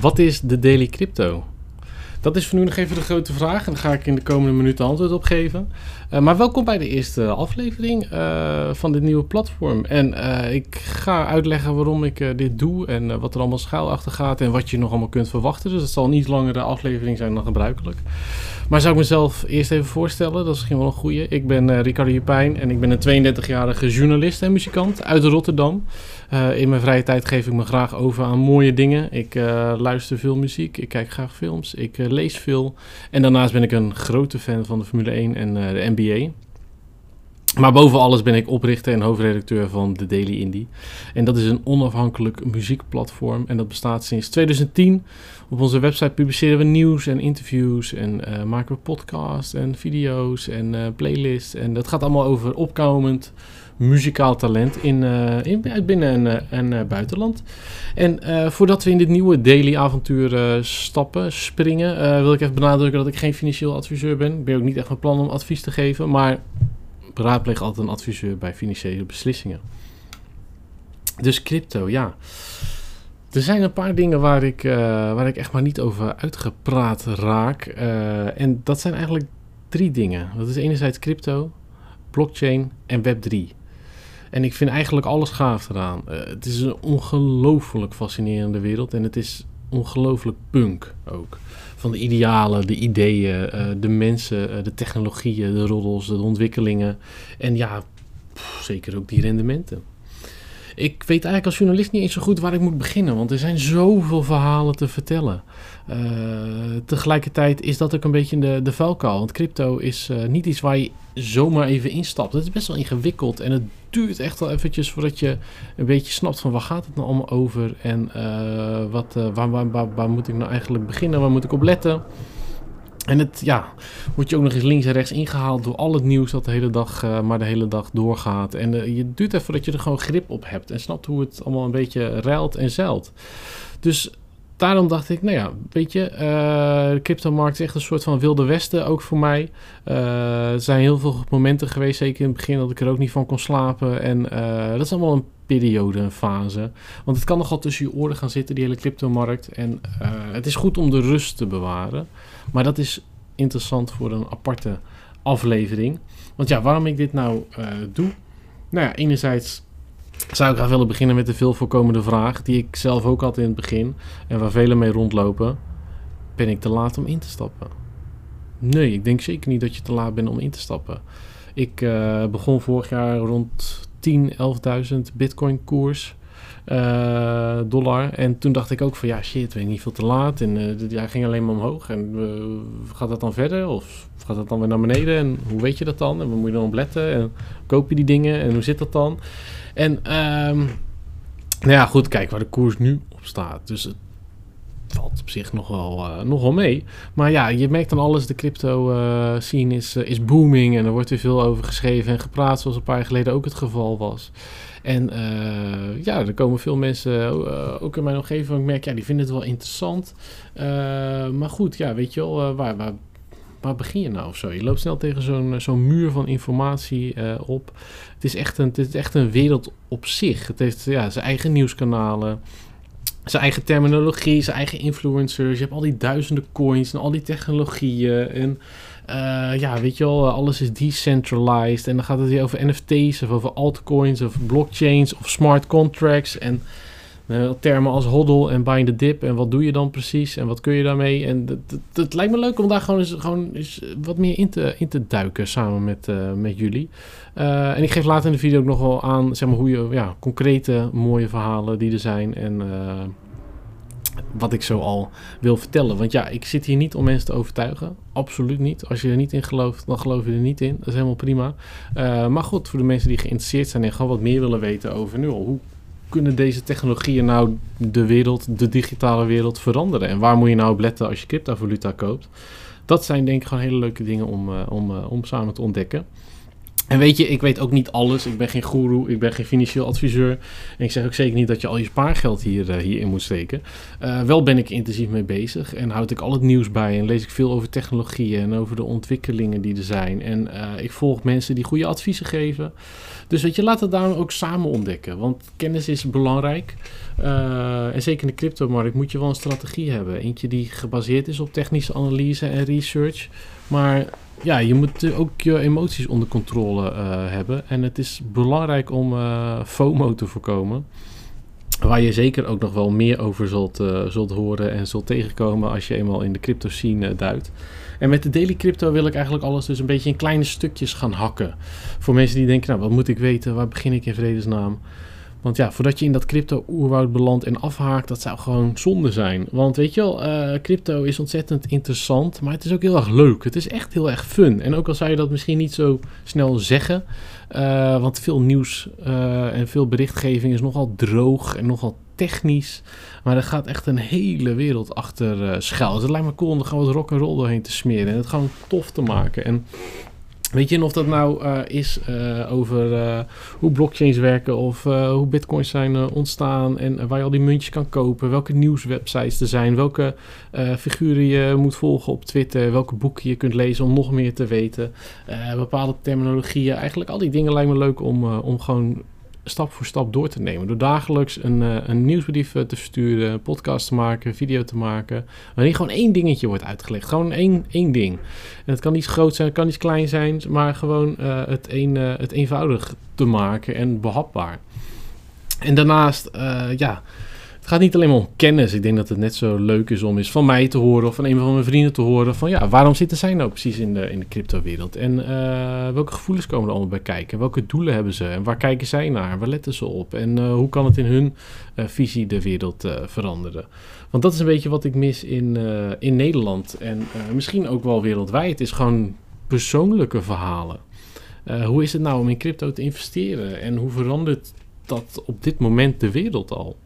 Wat is de Daily Crypto? Dat is voor nu nog even de grote vraag en daar ga ik in de komende minuten antwoord op geven. Uh, maar welkom bij de eerste aflevering uh, van dit nieuwe platform. En uh, ik ga uitleggen waarom ik dit doe en wat er allemaal schuil achter gaat en wat je nog allemaal kunt verwachten. Dus het zal niet langere aflevering zijn dan gebruikelijk. Maar zou ik mezelf eerst even voorstellen, dat is misschien wel een goeie. Ik ben Ricardo Jupijn en ik ben een 32-jarige journalist en muzikant uit Rotterdam. in mijn vrije tijd geef ik me graag over aan mooie dingen. Ik luister veel muziek, ik kijk graag films, ik lees veel. En daarnaast ben ik een grote fan van de Formule 1 en de NBA. Maar boven alles ben ik oprichter en hoofdredacteur van The Daily Indie. En dat is een onafhankelijk muziekplatform. En dat bestaat sinds 2010. Op onze website publiceren we nieuws en interviews. En uh, maken we podcasts en video's en uh, playlists. En dat gaat allemaal over opkomend muzikaal talent in, uh, in binnen- en, en buitenland. En voordat we in dit nieuwe daily avontuur stappen, springen, wil ik even benadrukken dat ik geen financieel adviseur ben. Ik ben ook niet echt van plan om advies te geven, maar raadpleeg altijd een adviseur bij financiële beslissingen. Dus crypto, ja. Er zijn een paar dingen waar ik, uh, waar ik echt maar niet over uitgepraat raak. Uh, en dat zijn eigenlijk drie dingen. Dat is enerzijds crypto, blockchain en Web3. En ik vind eigenlijk alles gaaf eraan. Uh, het is een ongelooflijk fascinerende wereld en het is ongelooflijk punk ook van de idealen, de ideeën, uh, de mensen, uh, de technologieën, de roddels, de ontwikkelingen. En ja, zeker ook die rendementen. Ik weet eigenlijk als journalist niet eens zo goed waar ik moet beginnen, want er zijn zoveel verhalen te vertellen. Uh, tegelijkertijd is dat ook een beetje de, de vuilkuil, want crypto is niet iets waar je zomaar even instapt. Het is best wel ingewikkeld en het duurt echt wel eventjes voordat je een beetje snapt van waar gaat het nou allemaal over en uh, wat, uh, waar, waar, waar, moet ik nou eigenlijk beginnen, waar moet ik op letten. En het, ja, wordt je ook nog eens links en rechts ingehaald door al het nieuws dat de hele dag, uh, maar de hele dag doorgaat. En je duurt even voordat je er gewoon grip op hebt en snapt hoe het allemaal een beetje ruilt en zeilt. Dus daarom dacht ik, nou ja, weet je, uh, de cryptomarkt is echt een soort van wilde westen, ook voor mij. Uh, er zijn heel veel momenten geweest, zeker in het begin, dat ik er ook niet van kon slapen. En uh, dat is allemaal een periode, een fase. Want het kan nogal tussen je oren gaan zitten, die hele cryptomarkt. En het is goed om de rust te bewaren. Maar dat is interessant voor een aparte aflevering. Want ja, waarom ik dit nou doe? Nou ja, enerzijds zou ik graag willen beginnen met de veel voorkomende vraag, die ik zelf ook had in het begin en waar velen mee rondlopen. Ben ik te laat om in te stappen? Nee, ik denk zeker niet dat je te laat bent om in te stappen. Ik uh, begon vorig jaar rond 10, 11.000 bitcoin koers. Uh, dollar. En toen dacht ik ook van ja, shit, weet niet veel te laat. En uh, ja, ging alleen maar omhoog. En uh, gaat dat dan verder? Of gaat dat dan weer naar beneden? En hoe weet je dat dan? En waar moet je dan op letten? En koop je die dingen? En hoe zit dat dan? En um, nou ja, goed, kijk waar de koers nu op staat. Dus het valt op zich nog wel, nog wel mee. Maar ja, je merkt dan alles, de crypto uh, scene is, is booming en er wordt weer veel over geschreven en gepraat, zoals een paar jaar geleden ook het geval was. En ja, er komen veel mensen, ook in mijn omgeving, ik merk, ja, die vinden het wel interessant. maar goed, ja, weet je wel, waar, waar waar begin je nou of zo? Je loopt snel tegen zo'n zo'n muur van informatie op. Het is, echt een, het is echt een wereld op zich. Het heeft ja, zijn eigen nieuwskanalen, zijn eigen terminologie, zijn eigen influencers. Je hebt al die duizenden coins en al die technologieën. En uh, ja, weet je wel, alles is decentralized. En dan gaat het weer over NFT's of over altcoins of blockchains of smart contracts. En uh, termen als hodl en bind the dip en wat doe je dan precies en wat kun je daarmee. En het lijkt me leuk om daar gewoon eens, gewoon eens wat meer in te, in te duiken samen met, met jullie. En ik geef later in de video ook nog wel aan zeg maar, hoe je ja, concrete mooie verhalen die er zijn en wat ik zo al wil vertellen. Want ja, ik zit hier niet om mensen te overtuigen. Absoluut niet. Als je er niet in gelooft, dan geloof je er niet in. Dat is helemaal prima. maar goed, voor de mensen die geïnteresseerd zijn en gewoon wat meer willen weten over nu hoe kunnen deze technologieën nou de wereld, de digitale wereld veranderen? En waar moet je nou op letten als je cryptovaluta koopt? Dat zijn denk ik gewoon hele leuke dingen om, om, uh, om samen te ontdekken. En weet je, ik weet ook niet alles. Ik ben geen guru, ik ben geen financieel adviseur. En ik zeg ook zeker niet dat je al je spaargeld hier, uh, hierin moet steken. Uh, wel ben ik intensief mee bezig en houd ik al het nieuws bij. En lees ik veel over technologieën en over de ontwikkelingen die er zijn. En uh, ik volg mensen die goede adviezen geven. Dus weet je, laat het daar ook samen ontdekken. Want kennis is belangrijk. en zeker in de cryptomarkt moet je wel een strategie hebben. Eentje die gebaseerd is op technische analyse en research. Maar ja, je moet ook je emoties onder controle uh, hebben. En het is belangrijk om uh, FOMO te voorkomen. Waar je zeker ook nog wel meer over zult, uh, zult horen en zult tegenkomen als je eenmaal in de crypto scene duikt. En met de Daily Crypto wil ik eigenlijk alles dus een beetje in kleine stukjes gaan hakken. Voor mensen die denken, nou wat moet ik weten, waar begin ik in vredesnaam? Want ja, voordat je in dat crypto-oerwoud belandt en afhaakt, dat zou gewoon zonde zijn. Want weet je wel, uh, crypto is ontzettend interessant, maar het is ook heel erg leuk. Het is echt heel erg fun. En ook al zou je dat misschien niet zo snel zeggen, uh, want veel nieuws uh, en veel berichtgeving is nogal droog en nogal technisch. Maar er gaat echt een hele wereld achter schuil. Dus het lijkt me cool om er gewoon wat rock and roll doorheen te smeren en het gewoon tof te maken. En Weet je of dat nou uh, is uh, over uh, hoe blockchains werken of hoe bitcoins zijn ontstaan en waar je al die muntjes kan kopen, welke nieuwswebsites er zijn, welke figuren je moet volgen op Twitter, welke boeken je kunt lezen om nog meer te weten, bepaalde terminologieën. Eigenlijk al die dingen lijken me leuk om, om gewoon stap voor stap door te nemen. Door dagelijks een, uh, een nieuwsbrief te versturen, podcast te maken, video te maken. Waarin gewoon één dingetje wordt uitgelegd. Gewoon één, één ding. En het kan niet groot zijn, het kan niet klein zijn, maar gewoon uh, het, een, het eenvoudig te maken en behapbaar. En daarnaast, ja, gaat niet alleen om kennis. Ik denk dat het net zo leuk is om eens van mij te horen of van een van mijn vrienden te horen van ja, waarom zitten zij nou precies in de, in de cryptowereld? En uh, welke gevoelens komen er allemaal bij kijken? Welke doelen hebben ze? En waar kijken zij naar? Waar letten ze op? En uh, hoe kan het in hun uh, visie de wereld veranderen? Want dat is een beetje wat ik mis in, in Nederland en misschien ook wel wereldwijd. Het is gewoon persoonlijke verhalen. hoe is het nou om in crypto te investeren? En hoe verandert dat op dit moment de wereld al?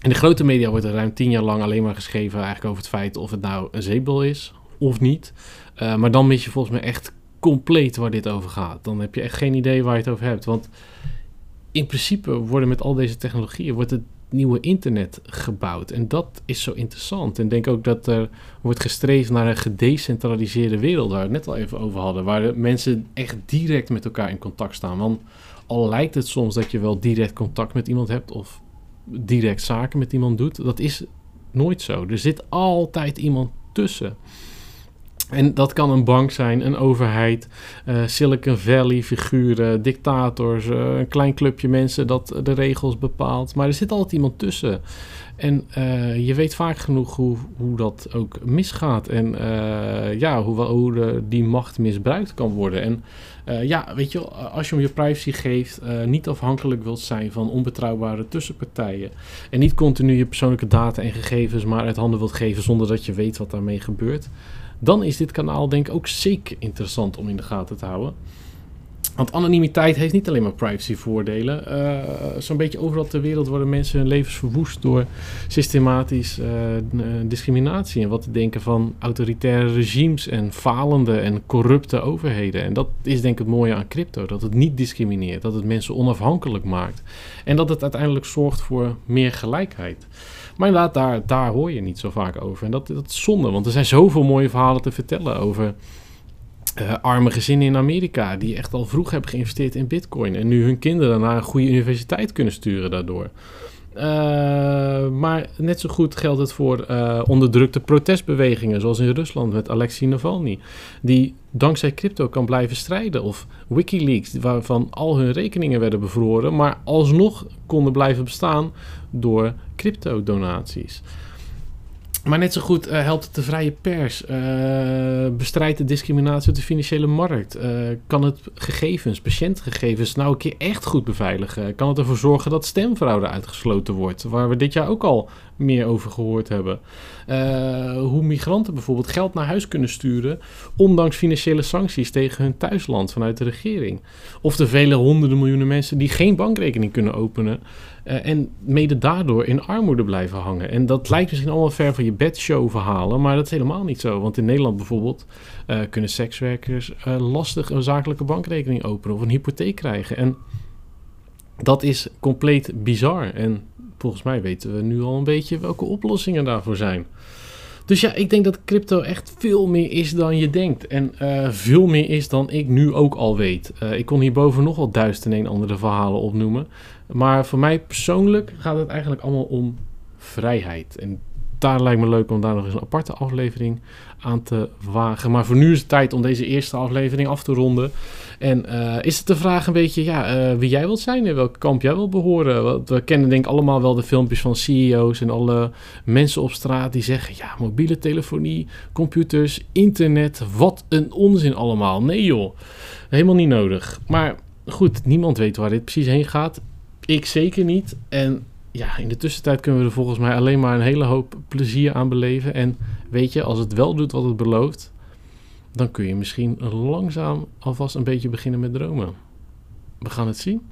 In de grote media wordt er ruim tien jaar lang alleen maar geschreven eigenlijk over het feit of het nou een zeepbel is of niet. Uh, maar dan mis je volgens mij echt compleet waar dit over gaat. Dan heb je echt geen idee waar je het over hebt. Want in principe worden met al deze technologieën wordt het nieuwe internet gebouwd. En dat is zo interessant. En denk ook dat er wordt gestreefd naar een gedecentraliseerde wereld, waar we het net al even over hadden. Waar mensen echt direct met elkaar in contact staan. Want al lijkt het soms dat je wel direct contact met iemand hebt, of direct zaken met iemand doet. Dat is nooit zo. Er zit altijd iemand tussen. En dat kan een bank zijn, een overheid, uh, Silicon Valley figuren, dictators, uh, een klein clubje mensen dat de regels bepaalt. Maar er zit altijd iemand tussen. En uh, je weet vaak genoeg hoe, hoe dat ook misgaat. En ja, hoe, hoe die macht misbruikt kan worden. En ja, weet je, als je om je privacy geeft, niet afhankelijk wilt zijn van onbetrouwbare tussenpartijen. En niet continu je persoonlijke data en gegevens maar uit handen wilt geven zonder dat je weet wat daarmee gebeurt dan is dit kanaal denk ik ook zeker interessant om in de gaten te houden. Want anonimiteit heeft niet alleen maar privacyvoordelen. Uh, Zo'n beetje overal ter wereld worden mensen hun levens verwoest door systematisch uh, discriminatie. En wat te denken van autoritaire regimes en falende en corrupte overheden. En dat is denk ik het mooie aan crypto. Dat het niet discrimineert, dat het mensen onafhankelijk maakt. En dat het uiteindelijk zorgt voor meer gelijkheid. Maar inderdaad, daar, daar hoor je niet zo vaak over. En dat, dat is zonde, want er zijn zoveel mooie verhalen te vertellen over uh, arme gezinnen in Amerika. die echt al vroeg hebben geïnvesteerd in Bitcoin. en nu hun kinderen naar een goede universiteit kunnen sturen daardoor. Uh, maar net zo goed geldt het voor uh, onderdrukte protestbewegingen, zoals in Rusland met Alexei Navalny, die dankzij crypto kan blijven strijden. Of Wikileaks, waarvan al hun rekeningen werden bevroren, maar alsnog konden blijven bestaan door crypto-donaties. Maar net zo goed uh, helpt het de vrije pers, uh, bestrijdt de discriminatie op de financiële markt, uh, kan het gegevens, patiëntgegevens, nou een keer echt goed beveiligen, kan het ervoor zorgen dat stemfraude uitgesloten wordt, waar we dit jaar ook al meer over gehoord hebben. hoe migranten bijvoorbeeld geld naar huis kunnen sturen, ondanks financiële sancties tegen hun thuisland vanuit de regering. Of de vele honderden miljoenen mensen die geen bankrekening kunnen openen eh, en mede daardoor in armoede blijven hangen. En dat lijkt misschien allemaal ver van je bedshow verhalen, maar dat is helemaal niet zo. Want in Nederland bijvoorbeeld uh, kunnen sekswerkers uh, lastig een zakelijke bankrekening openen of een hypotheek krijgen. En dat is compleet bizar. En volgens mij weten we nu al een beetje welke oplossingen daarvoor zijn. Dus ja, ik denk dat crypto echt veel meer is dan je denkt. En uh, veel meer is dan ik nu ook al weet. Uh, ik kon hierboven nog wel duizend en een andere verhalen opnoemen. Maar voor mij persoonlijk gaat het eigenlijk allemaal om vrijheid. En daar lijkt me leuk om daar nog eens een aparte aflevering aan te wagen. Maar voor nu is het tijd om deze eerste aflevering af te ronden. En uh, is het de vraag een beetje ja, uh, wie jij wilt zijn, in welk kamp jij wilt behoren. Want we kennen denk ik allemaal wel de filmpjes van CEO's en alle mensen op straat die zeggen... ja, mobiele telefonie, computers, internet, wat een onzin allemaal. Nee joh, helemaal niet nodig. Maar goed, niemand weet waar dit precies heen gaat. Ik zeker niet. En ja, in de tussentijd kunnen we er volgens mij alleen maar een hele hoop plezier aan beleven. En weet je, als het wel doet wat het belooft, dan kun je misschien langzaam alvast een beetje beginnen met dromen. We gaan het zien.